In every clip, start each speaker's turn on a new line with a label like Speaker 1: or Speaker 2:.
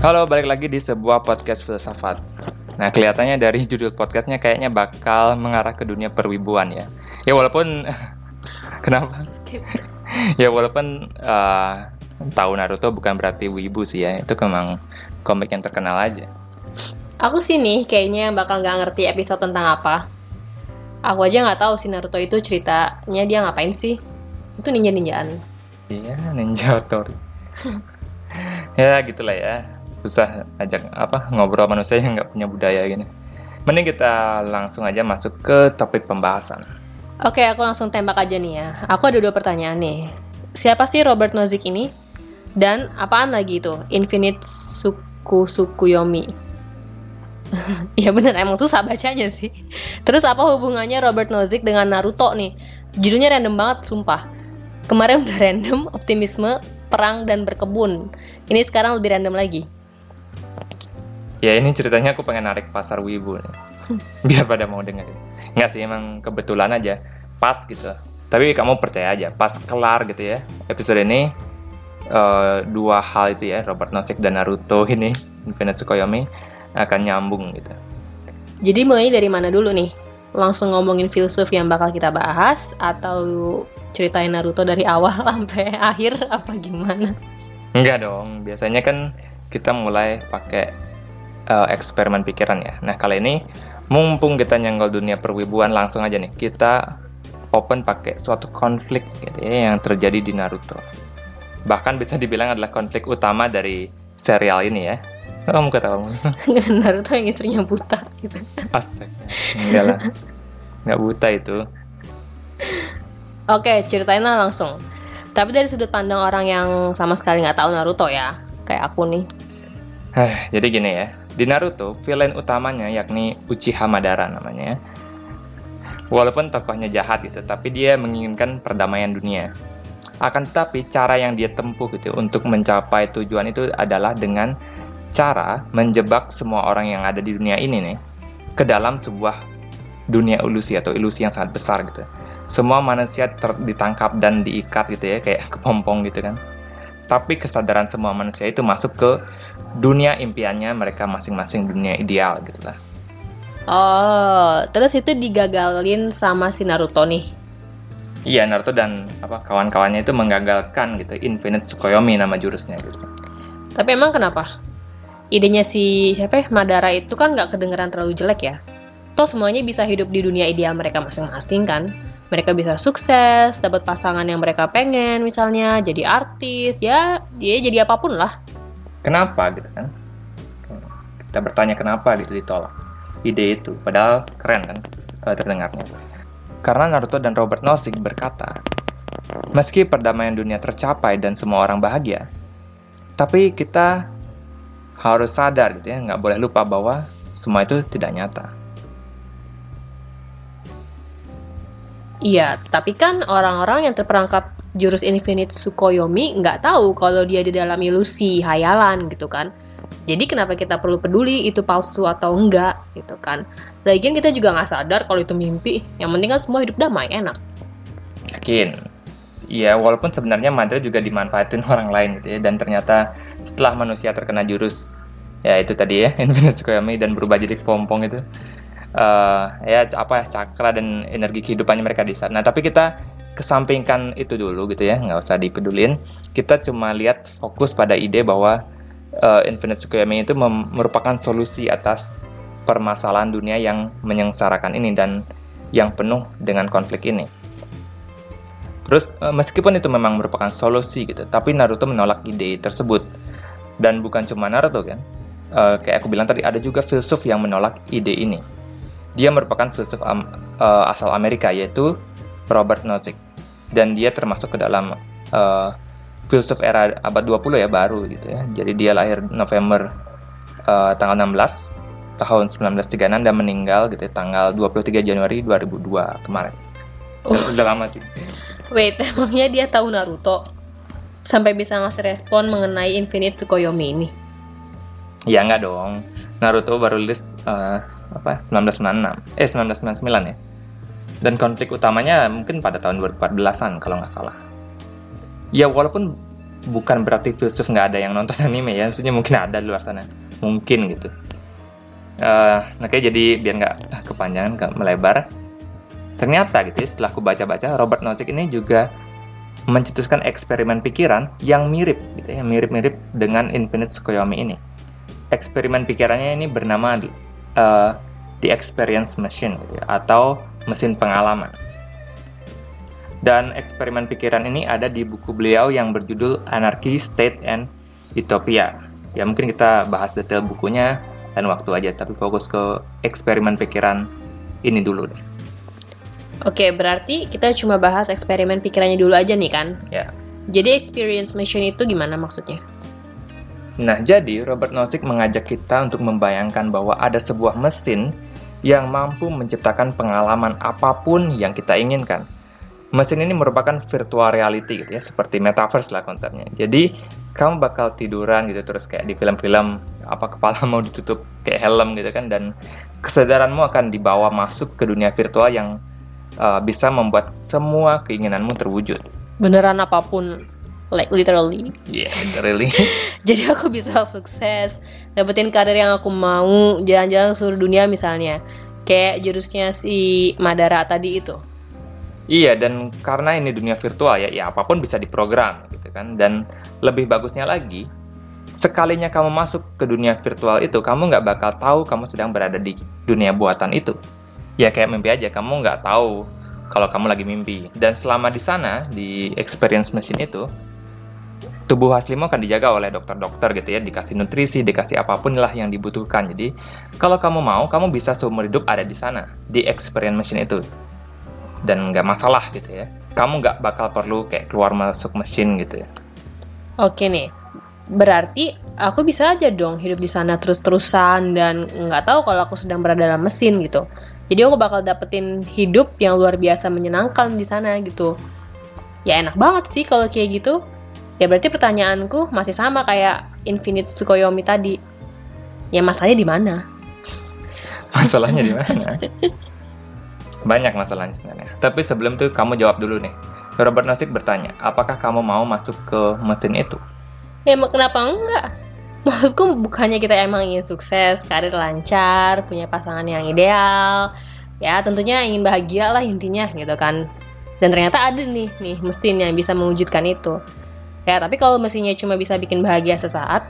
Speaker 1: Halo, balik lagi di sebuah podcast filsafat. Nah, kelihatannya dari judul podcastnya kayaknya bakal mengarah ke dunia perwibuan ya. Ya walaupun kenapa? ya walaupun uh, tahu Naruto bukan berarti wibu sih ya. Itu memang komik yang terkenal aja.
Speaker 2: Aku sih nih kayaknya bakal nggak ngerti episode tentang apa. Aku aja nggak tahu si Naruto itu ceritanya dia ngapain sih. Itu ninja-ninjaan.
Speaker 1: Iya, ninja Tori. ya gitulah ya susah ajak apa ngobrol manusia yang nggak punya budaya gini. Mending kita langsung aja masuk ke topik pembahasan.
Speaker 2: Oke, aku langsung tembak aja nih ya. Aku ada dua pertanyaan nih. Siapa sih Robert Nozick ini? Dan apaan lagi itu? Infinite Suku Sukuyomi. Iya bener, emang susah bacanya sih. Terus apa hubungannya Robert Nozick dengan Naruto nih? Judulnya random banget, sumpah. Kemarin udah random, optimisme, perang, dan berkebun. Ini sekarang lebih random lagi
Speaker 1: ya ini ceritanya aku pengen narik pasar wibu nih. biar pada mau dengerin nggak sih emang kebetulan aja. Pas gitu. Tapi kamu percaya aja pas kelar gitu ya episode ini uh, dua hal itu ya Robert Nozick dan Naruto ini Infinite Tsukuyomi akan nyambung gitu.
Speaker 2: Jadi mulainya dari mana dulu nih? Langsung ngomongin filsuf yang bakal kita bahas atau ceritain Naruto dari awal sampai akhir apa gimana?
Speaker 1: Enggak dong, biasanya kan kita mulai pakai uh, eksperimen pikiran ya. Nah kali ini mumpung kita nyenggol dunia perwibuan langsung aja nih kita open pakai suatu konflik gitu ya, yang terjadi di Naruto. Bahkan bisa dibilang adalah konflik utama dari serial ini ya. Kamu kata kamu?
Speaker 2: Naruto yang istrinya buta gitu.
Speaker 1: Astaga, enggak lah. Enggak buta itu.
Speaker 2: Oke, ceritain lah langsung. Tapi dari sudut pandang orang yang sama sekali nggak tahu Naruto ya, kayak aku nih.
Speaker 1: jadi gini ya, di Naruto, villain utamanya yakni Uchiha Madara namanya. Walaupun tokohnya jahat gitu, tapi dia menginginkan perdamaian dunia. Akan tetapi cara yang dia tempuh gitu untuk mencapai tujuan itu adalah dengan cara menjebak semua orang yang ada di dunia ini nih ke dalam sebuah dunia ilusi atau ilusi yang sangat besar gitu. Semua manusia ditangkap dan diikat gitu ya kayak kepompong gitu kan tapi kesadaran semua manusia itu masuk ke dunia impiannya mereka masing-masing dunia ideal gitu lah.
Speaker 2: Oh, terus itu digagalin sama si Naruto nih.
Speaker 1: Iya, Naruto dan apa kawan-kawannya itu menggagalkan gitu Infinite Tsukuyomi nama jurusnya gitu.
Speaker 2: Tapi emang kenapa? Idenya si siapa ya? Madara itu kan nggak kedengeran terlalu jelek ya. Toh semuanya bisa hidup di dunia ideal mereka masing-masing kan mereka bisa sukses, dapat pasangan yang mereka pengen misalnya, jadi artis, ya dia jadi apa pun lah.
Speaker 1: Kenapa gitu kan? Kita bertanya kenapa gitu ditolak. Ide itu, padahal keren kan uh, terdengarnya. Karena Naruto dan Robert Nozick berkata, meski perdamaian dunia tercapai dan semua orang bahagia, tapi kita harus sadar gitu ya, nggak boleh lupa bahwa semua itu tidak nyata.
Speaker 2: Iya, tapi kan orang-orang yang terperangkap jurus Infinite Sukoyomi nggak tahu kalau dia di dalam ilusi, hayalan gitu kan. Jadi kenapa kita perlu peduli itu palsu atau enggak gitu kan. Lagian kita juga nggak sadar kalau itu mimpi. Yang penting kan semua hidup damai, enak.
Speaker 1: Yakin. Iya, walaupun sebenarnya mantra juga dimanfaatin orang lain gitu ya. Dan ternyata setelah manusia terkena jurus ya itu tadi ya Infinite Sukoyomi dan berubah jadi pompong itu uh, ya apa ya cakra dan energi kehidupannya mereka di sana. Nah tapi kita kesampingkan itu dulu gitu ya, nggak usah dipedulin. Kita cuma lihat fokus pada ide bahwa uh, Infinite Tsukuyomi itu merupakan solusi atas permasalahan dunia yang menyengsarakan ini dan yang penuh dengan konflik ini. Terus uh, meskipun itu memang merupakan solusi gitu, tapi Naruto menolak ide tersebut. Dan bukan cuma Naruto kan, uh, kayak aku bilang tadi ada juga filsuf yang menolak ide ini. Dia merupakan filsuf um, uh, asal Amerika yaitu Robert Nozick dan dia termasuk ke dalam uh, filsuf era abad 20 ya baru gitu ya. Jadi dia lahir November uh, tanggal 16 tahun 1936 dan meninggal gitu ya, tanggal 23 Januari 2002 kemarin. Oh. Udah lama sih.
Speaker 2: Wait, emangnya dia tahu Naruto? Sampai bisa ngasih respon mengenai Infinite Tsukuyomi ini?
Speaker 1: Ya enggak dong. Naruto baru rilis uh, apa 1996 eh 1999 ya dan konflik utamanya mungkin pada tahun 2014an kalau nggak salah ya walaupun bukan berarti filsuf nggak ada yang nonton anime ya, maksudnya mungkin ada di luar sana, mungkin gitu. Uh, oke jadi biar nggak kepanjangan, nggak melebar. Ternyata gitu ya, setelah aku baca-baca, Robert Nozick ini juga mencetuskan eksperimen pikiran yang mirip, gitu ya, mirip-mirip dengan Infinite Tsukuyomi ini. Eksperimen pikirannya ini bernama uh, The Experience Machine, gitu ya, atau mesin pengalaman. Dan eksperimen pikiran ini ada di buku beliau yang berjudul Anarchy, State, and Utopia. Ya mungkin kita bahas detail bukunya dan waktu aja, tapi fokus ke eksperimen pikiran ini dulu deh.
Speaker 2: Oke, berarti kita cuma bahas eksperimen pikirannya dulu aja nih kan?
Speaker 1: Ya.
Speaker 2: Jadi experience machine itu gimana maksudnya?
Speaker 1: Nah, jadi Robert Nozick mengajak kita untuk membayangkan bahwa ada sebuah mesin yang mampu menciptakan pengalaman apa pun yang kita inginkan. Mesin ini merupakan virtual reality gitu ya, seperti metaverse lah konsepnya. Jadi, kamu bakal tiduran gitu terus kayak di film-film apa kepala mau ditutup kayak helm gitu kan dan kesadaranmu akan dibawa masuk ke dunia virtual yang uh, bisa membuat semua keinginanmu terwujud.
Speaker 2: Beneran apa pun, like literally.
Speaker 1: Yeah, literally.
Speaker 2: Jadi aku bisa sukses, dapetin karir yang aku mau, jalan-jalan seluruh dunia misalnya. Kayak jurusnya si Madara tadi itu.
Speaker 1: Iya, dan karena ini dunia virtual ya, ya apa pun bisa diprogram gitu kan. Dan lebih bagusnya lagi, sekalinya kamu masuk ke dunia virtual itu, kamu nggak bakal tahu kamu sedang berada di dunia buatan itu ya kayak mimpi aja kamu nggak tahu kalau kamu lagi mimpi dan selama di sana di experience machine itu tubuh aslimu akan dijaga oleh dokter-dokter gitu ya dikasih nutrisi dikasih apa pun lah yang dibutuhkan. Jadi kalau kamu mau kamu bisa seumur hidup ada di sana di experience machine itu. Dan nggak masalah gitu ya. Kamu nggak bakal perlu kayak keluar masuk mesin gitu ya.
Speaker 2: Oke nih berarti aku bisa aja dong hidup di sana terus-terusan dan nggak tahu kalau aku sedang berada dalam mesin gitu. Jadi aku bakal dapetin hidup yang luar biasa menyenangkan di sana gitu. Ya enak banget sih kalau kayak gitu. Ya berarti pertanyaanku masih sama kayak Infinite Tsukuyomi tadi. Ya masalahnya di mana?
Speaker 1: Masalahnya di mana? Banyak masalahnya sebenarnya. Tapi sebelum itu kamu jawab dulu nih. Robert Nozick bertanya, apakah kamu mau masuk ke mesin itu?
Speaker 2: Ya kenapa enggak? maksudku bukannya kita emang ingin sukses, karir lancar, punya pasangan yang ideal, ya tentunya ingin bahagia lah intinya gitu kan. Dan ternyata ada nih nih mesin yang bisa mewujudkan itu. Ya tapi kalau mesinnya cuma bisa bikin bahagia sesaat,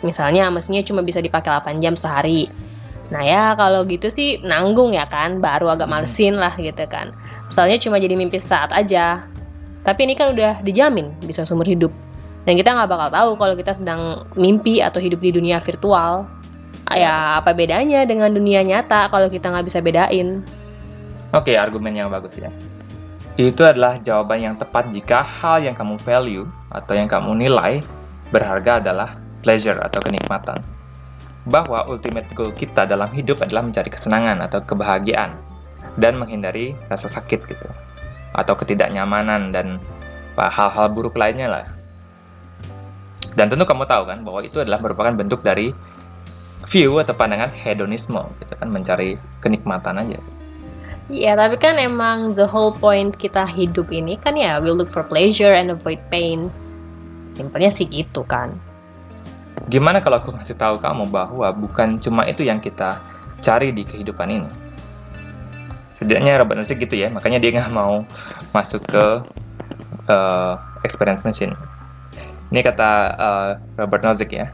Speaker 2: misalnya mesinnya cuma bisa dipakai 8 jam sehari. Nah ya kalau gitu sih nanggung ya kan, baru agak malesin lah gitu kan. Soalnya cuma jadi mimpi sesaat aja. Tapi ini kan udah dijamin bisa seumur hidup. Dan kita nggak bakal tahu kalau kita sedang mimpi atau hidup di dunia virtual. Ya, apa bedanya dengan dunia nyata kalau kita nggak bisa bedain?
Speaker 1: Oke, argumen yang bagus ya. Itu adalah jawaban yang tepat jika hal yang kamu value atau yang kamu nilai berharga adalah pleasure atau kenikmatan. Bahwa ultimate goal kita dalam hidup adalah mencari kesenangan atau kebahagiaan dan menghindari rasa sakit gitu. Atau ketidaknyamanan dan hal-hal buruk lainnya lah dan tentu kamu tahu kan bahwa itu adalah merupakan bentuk dari view atau pandangan hedonisme, gitu kan mencari kenikmatan aja.
Speaker 2: Iya, tapi kan emang the whole point kita hidup ini kan ya we look for pleasure and avoid pain. Simpelnya sih gitu kan.
Speaker 1: Gimana kalau aku ngasih tahu kamu bahwa bukan cuma itu yang kita cari di kehidupan ini? Setidaknya Robert Nozick gitu ya, makanya dia nggak mau masuk ke uh, experience machine. Ini kata uh, Robert Nozick ya.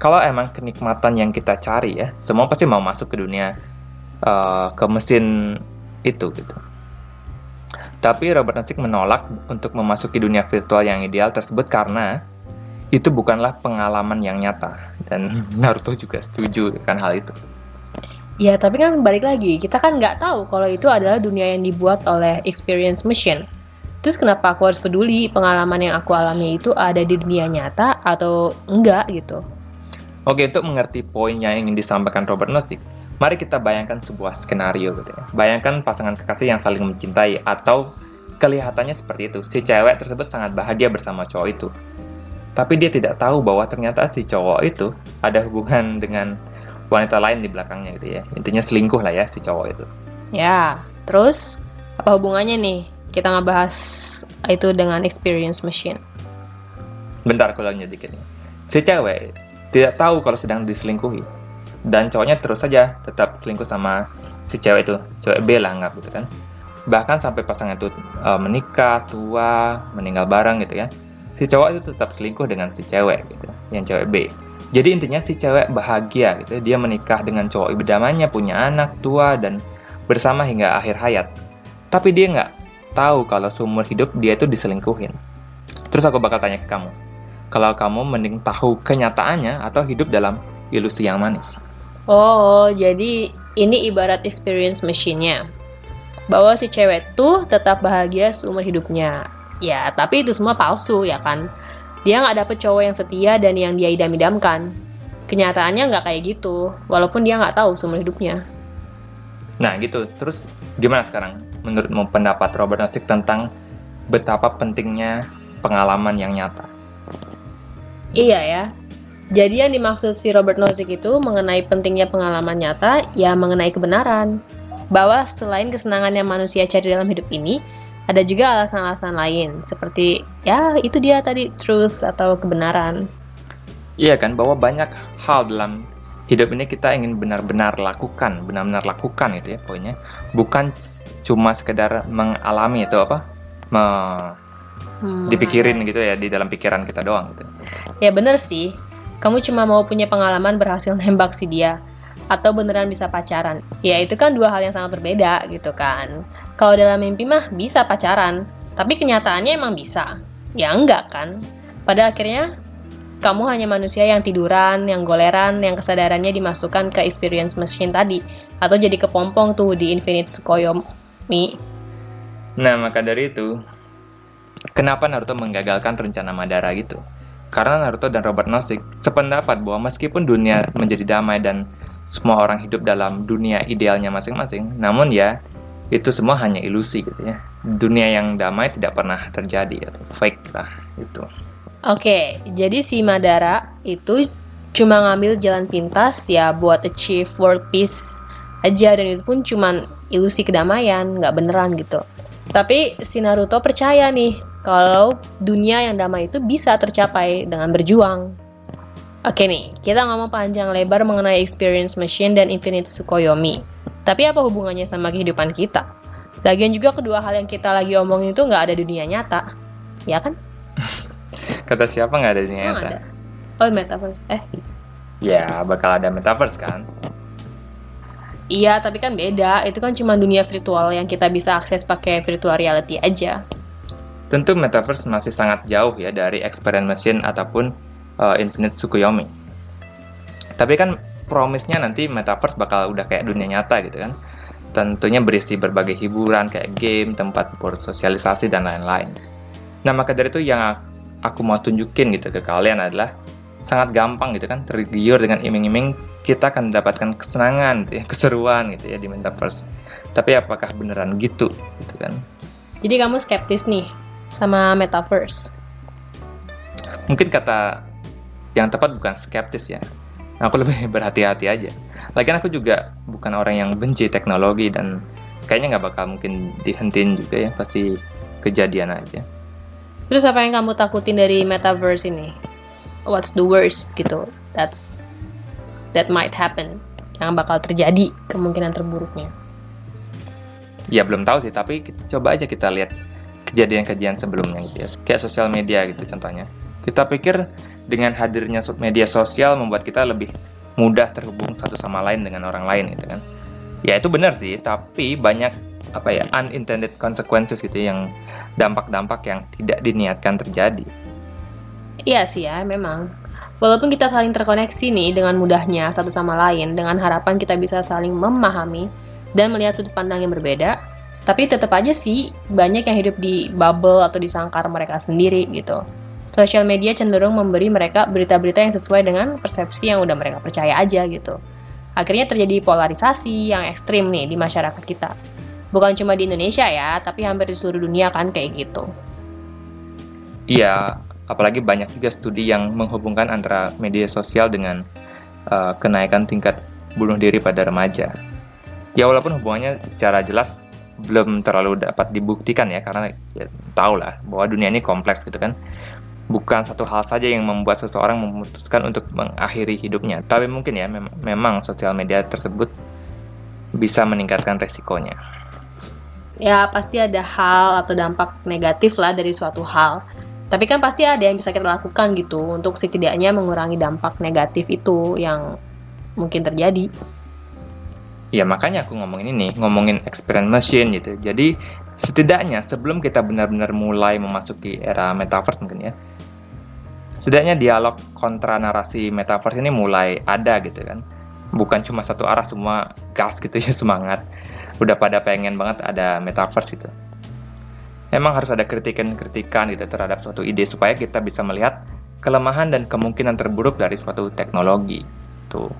Speaker 1: Kalau emang kenikmatan yang kita cari ya, semua pasti mau masuk ke dunia uh, ke mesin itu gitu. Tapi Robert Nozick menolak untuk memasuki dunia virtual yang ideal tersebut karena itu bukanlah pengalaman yang nyata dan Naruto juga setuju kan hal itu.
Speaker 2: Ya tapi kan balik lagi kita kan nggak tahu kalau itu adalah dunia yang dibuat oleh experience machine Terus kenapa aku harus peduli pengalaman yang aku alami itu ada di dunia nyata atau enggak gitu?
Speaker 1: Oke, untuk mengerti poin yang ingin disampaikan Robert Nozick, mari kita bayangkan sebuah skenario gitu ya. Bayangkan pasangan kekasih yang saling mencintai atau kelihatannya seperti itu. Si cewek tersebut sangat bahagia bersama cowok itu. Tapi dia tidak tahu bahwa ternyata si cowok itu ada hubungan dengan wanita lain di belakangnya gitu ya. Intinya selingkuh lah ya si cowok itu.
Speaker 2: Ya, terus apa hubungannya nih kita ngebahas itu dengan experience machine.
Speaker 1: Bentar aku lanjut dikit nih. Si cewek tidak tahu kalau sedang diselingkuhi. Dan cowoknya terus saja tetap selingkuh sama si cewek itu. Cewek B lah anggap gitu kan. Bahkan sampai pasangan itu uh, menikah, tua, meninggal bareng gitu ya. Si cowok itu tetap selingkuh dengan si cewek gitu, yang cewek B. Jadi intinya si cewek bahagia gitu, dia menikah dengan cowok idamannya, punya anak, tua, dan bersama hingga akhir hayat. Tapi dia nggak tahu kalau seumur hidup dia itu diselingkuhin. Terus aku bakal tanya ke kamu, kalau kamu mending tahu kenyataannya atau hidup dalam ilusi yang manis?
Speaker 2: Oh, jadi ini ibarat experience machine-nya. Bahwa si cewek tuh tetap bahagia seumur hidupnya. Ya, tapi itu semua palsu ya kan. Dia nggak dapet cowok yang setia dan yang dia idam-idamkan. Kenyataannya nggak kayak gitu, walaupun dia nggak tahu seumur hidupnya.
Speaker 1: Nah gitu, terus gimana sekarang menurutmu pendapat Robert Nozick tentang betapa pentingnya pengalaman yang nyata?
Speaker 2: Iya ya, jadi yang dimaksud si Robert Nozick itu mengenai pentingnya pengalaman nyata, ya mengenai kebenaran. Bahwa selain kesenangan yang manusia cari dalam hidup ini, ada juga alasan-alasan lain, seperti ya itu dia tadi truth atau kebenaran.
Speaker 1: Iya kan, bahwa banyak hal dalam hidup ini kita ingin benar-benar lakukan, benar-benar lakukan itu ya pokoknya. Bukan cuma sekedar mengalami itu apa, me hmm. dipikirin gitu ya di dalam pikiran kita doang gitu.
Speaker 2: Ya bener sih, kamu cuma mau punya pengalaman berhasil nembak si dia atau beneran bisa pacaran. Ya itu kan dua hal yang sangat berbeda gitu kan. Kalau dalam mimpi mah bisa pacaran, tapi kenyataannya emang bisa. Ya enggak kan. Pada akhirnya kamu hanya manusia yang tiduran, yang goleran, yang kesadarannya dimasukkan ke experience machine tadi atau jadi kepompong tuh di Infinite Tsukuyomi.
Speaker 1: Nah, maka dari itu, kenapa Naruto menggagalkan rencana Madara gitu? Karena Naruto dan Robert Nozick sependapat bahwa meskipun dunia menjadi damai dan semua orang hidup dalam dunia idealnya masing-masing, namun ya itu semua hanya ilusi gitu ya. Dunia yang damai tidak pernah terjadi atau fake lah itu.
Speaker 2: Oke, jadi si Madara itu cuma ngambil jalan pintas ya buat achieve world peace aja dan itu pun cuma ilusi kedamaian, nggak beneran gitu. Tapi si Naruto percaya nih kalau dunia yang damai itu bisa tercapai dengan berjuang. Oke nih, kita ngomong panjang lebar mengenai experience machine dan infinite Tsukuyomi. Tapi apa hubungannya sama kehidupan kita? Lagian juga kedua hal yang kita lagi omongin itu nggak ada dunia nyata, ya kan?
Speaker 1: Kata siapa nggak ada dunia nyata?
Speaker 2: Ada. Oh, metaverse. Eh.
Speaker 1: Ya, bakal ada metaverse kan?
Speaker 2: Iya, tapi kan beda. Itu kan cuma dunia virtual yang kita bisa akses pakai virtual reality aja.
Speaker 1: Tentu metaverse masih sangat jauh ya dari experience machine ataupun uh, infinite Tsukuyomi. Tapi kan promise-nya nanti metaverse bakal udah kayak dunia nyata gitu kan. Tentunya berisi berbagai hiburan kayak game, tempat bersosialisasi dan lain-lain. Nah, maka dari itu yang aku mau tunjukin gitu ke kalian adalah sangat gampang gitu kan tergiur dengan iming-iming kita akan mendapatkan kesenangan gitu keseruan gitu ya di metaverse. Tapi apakah beneran gitu gitu kan?
Speaker 2: Jadi kamu skeptis nih sama metaverse?
Speaker 1: Mungkin kata yang tepat bukan skeptis ya. Aku lebih berhati-hati aja. Lagian aku juga bukan orang yang benci teknologi dan kayaknya nggak bakal mungkin dihentiin juga ya. Pasti kejadian aja.
Speaker 2: Terus apa yang kamu takutin dari metaverse ini? What's the worst gitu? That's that might happen. Yang bakal terjadi kemungkinan terburuknya.
Speaker 1: Ya belum tahu sih, tapi coba aja kita lihat kejadian-kejadian sebelumnya gitu ya. Kayak sosial media gitu contohnya. Kita pikir dengan hadirnya media sosial membuat kita lebih mudah terhubung satu sama lain dengan orang lain gitu kan. Ya itu benar sih, tapi banyak apa ya unintended consequences gitu ya, yang dampak-dampak yang tidak diniatkan terjadi.
Speaker 2: Iya sih ya, memang. Walaupun kita saling terkoneksi nih dengan mudahnya satu sama lain, dengan harapan kita bisa saling memahami dan melihat sudut pandang yang berbeda, tapi tetap aja sih banyak yang hidup di bubble atau di sangkar mereka sendiri gitu. Sosial media cenderung memberi mereka berita-berita yang sesuai dengan persepsi yang udah mereka percaya aja gitu. Akhirnya terjadi polarisasi yang ekstrim nih di masyarakat kita. Bukan cuma di Indonesia ya, tapi hampir di seluruh dunia kan kayak gitu.
Speaker 1: Iya, apalagi banyak juga studi yang menghubungkan antara media sosial dengan uh, kenaikan tingkat bunuh diri pada remaja. Ya walaupun hubungannya secara jelas belum terlalu dapat dibuktikan ya karena ya, tahu lah bahwa dunia ini kompleks gitu kan bukan satu hal saja yang membuat seseorang memutuskan untuk mengakhiri hidupnya, tapi mungkin ya mem memang sosial media tersebut bisa meningkatkan resikonya.
Speaker 2: Ya pasti ada hal atau dampak negatif lah dari suatu hal. Tapi kan pasti ada yang bisa kita lakukan gitu untuk setidaknya mengurangi dampak negatif itu yang mungkin terjadi.
Speaker 1: Ya makanya aku ngomongin ini, ngomongin experience machine gitu. Jadi setidaknya sebelum kita benar-benar mulai memasuki era metaverse mungkin ya, setidaknya dialog kontra narasi metaverse ini mulai ada gitu kan. Bukan cuma satu arah semua gas gitu ya semangat. Udah pada pengen banget ada metaverse itu memang harus ada kritikan-kritikan gitu terhadap suatu ide supaya kita bisa melihat kelemahan dan kemungkinan terburuk dari suatu teknologi. Tuh.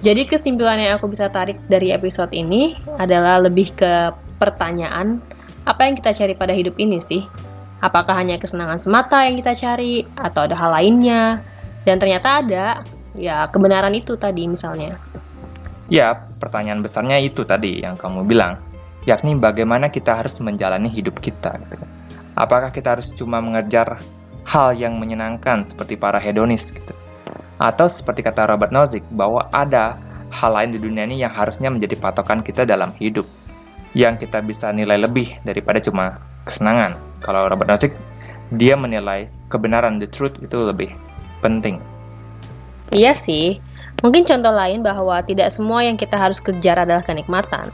Speaker 2: Jadi kesimpulan yang aku bisa tarik dari episode ini adalah lebih ke pertanyaan apa yang kita cari pada hidup ini sih? Apakah hanya kesenangan semata yang kita cari atau ada hal lainnya? Dan ternyata ada, ya kebenaran itu tadi misalnya.
Speaker 1: Ya, pertanyaan besarnya itu tadi yang kamu bilang yakni bagaimana kita harus menjalani hidup kita. Gitu kan. Apakah kita harus cuma mengejar hal yang menyenangkan seperti para hedonis gitu? Atau seperti kata Robert Nozick bahwa ada hal lain di dunia ini yang harusnya menjadi patokan kita dalam hidup yang kita bisa nilai lebih daripada cuma kesenangan. Kalau Robert Nozick dia menilai kebenaran the truth itu lebih penting.
Speaker 2: Iya sih. Mungkin contoh lain bahwa tidak semua yang kita harus kejar adalah kenikmatan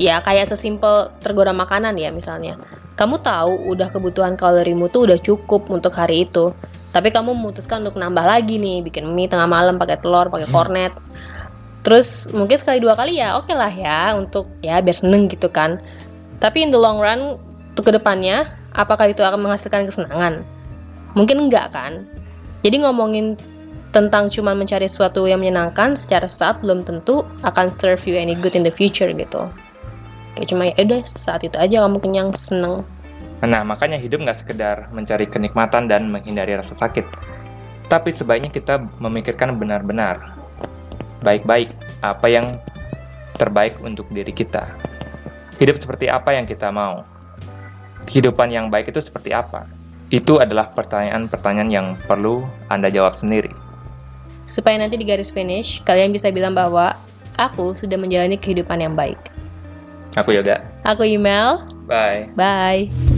Speaker 2: ya kayak sesimpel tergoda makanan ya misalnya kamu tahu udah kebutuhan kalorimu tuh udah cukup untuk hari itu tapi kamu memutuskan untuk nambah lagi nih bikin mie tengah malam pakai telur pakai hmm. kornet. Terus mungkin sekali dua kali ya oke okay lah ya untuk ya biar seneng gitu kan. Tapi in the long run untuk ke depannya apakah itu akan menghasilkan kesenangan? Mungkin enggak kan? Jadi ngomongin tentang cuma mencari sesuatu yang menyenangkan secara saat belum tentu akan serve you any good in the future gitu. Kayak cuma ya udah saat itu aja kamu kenyang seneng
Speaker 1: nah makanya hidup nggak sekedar mencari kenikmatan dan menghindari rasa sakit tapi sebaiknya kita memikirkan benar-benar baik-baik apa yang terbaik untuk diri kita hidup seperti apa yang kita mau kehidupan yang baik itu seperti apa itu adalah pertanyaan-pertanyaan yang perlu Anda jawab sendiri.
Speaker 2: Supaya nanti di garis finish, kalian bisa bilang bahwa aku sudah menjalani kehidupan yang baik.
Speaker 1: Aku Yoga.
Speaker 2: Aku Email.
Speaker 1: Bye.
Speaker 2: Bye.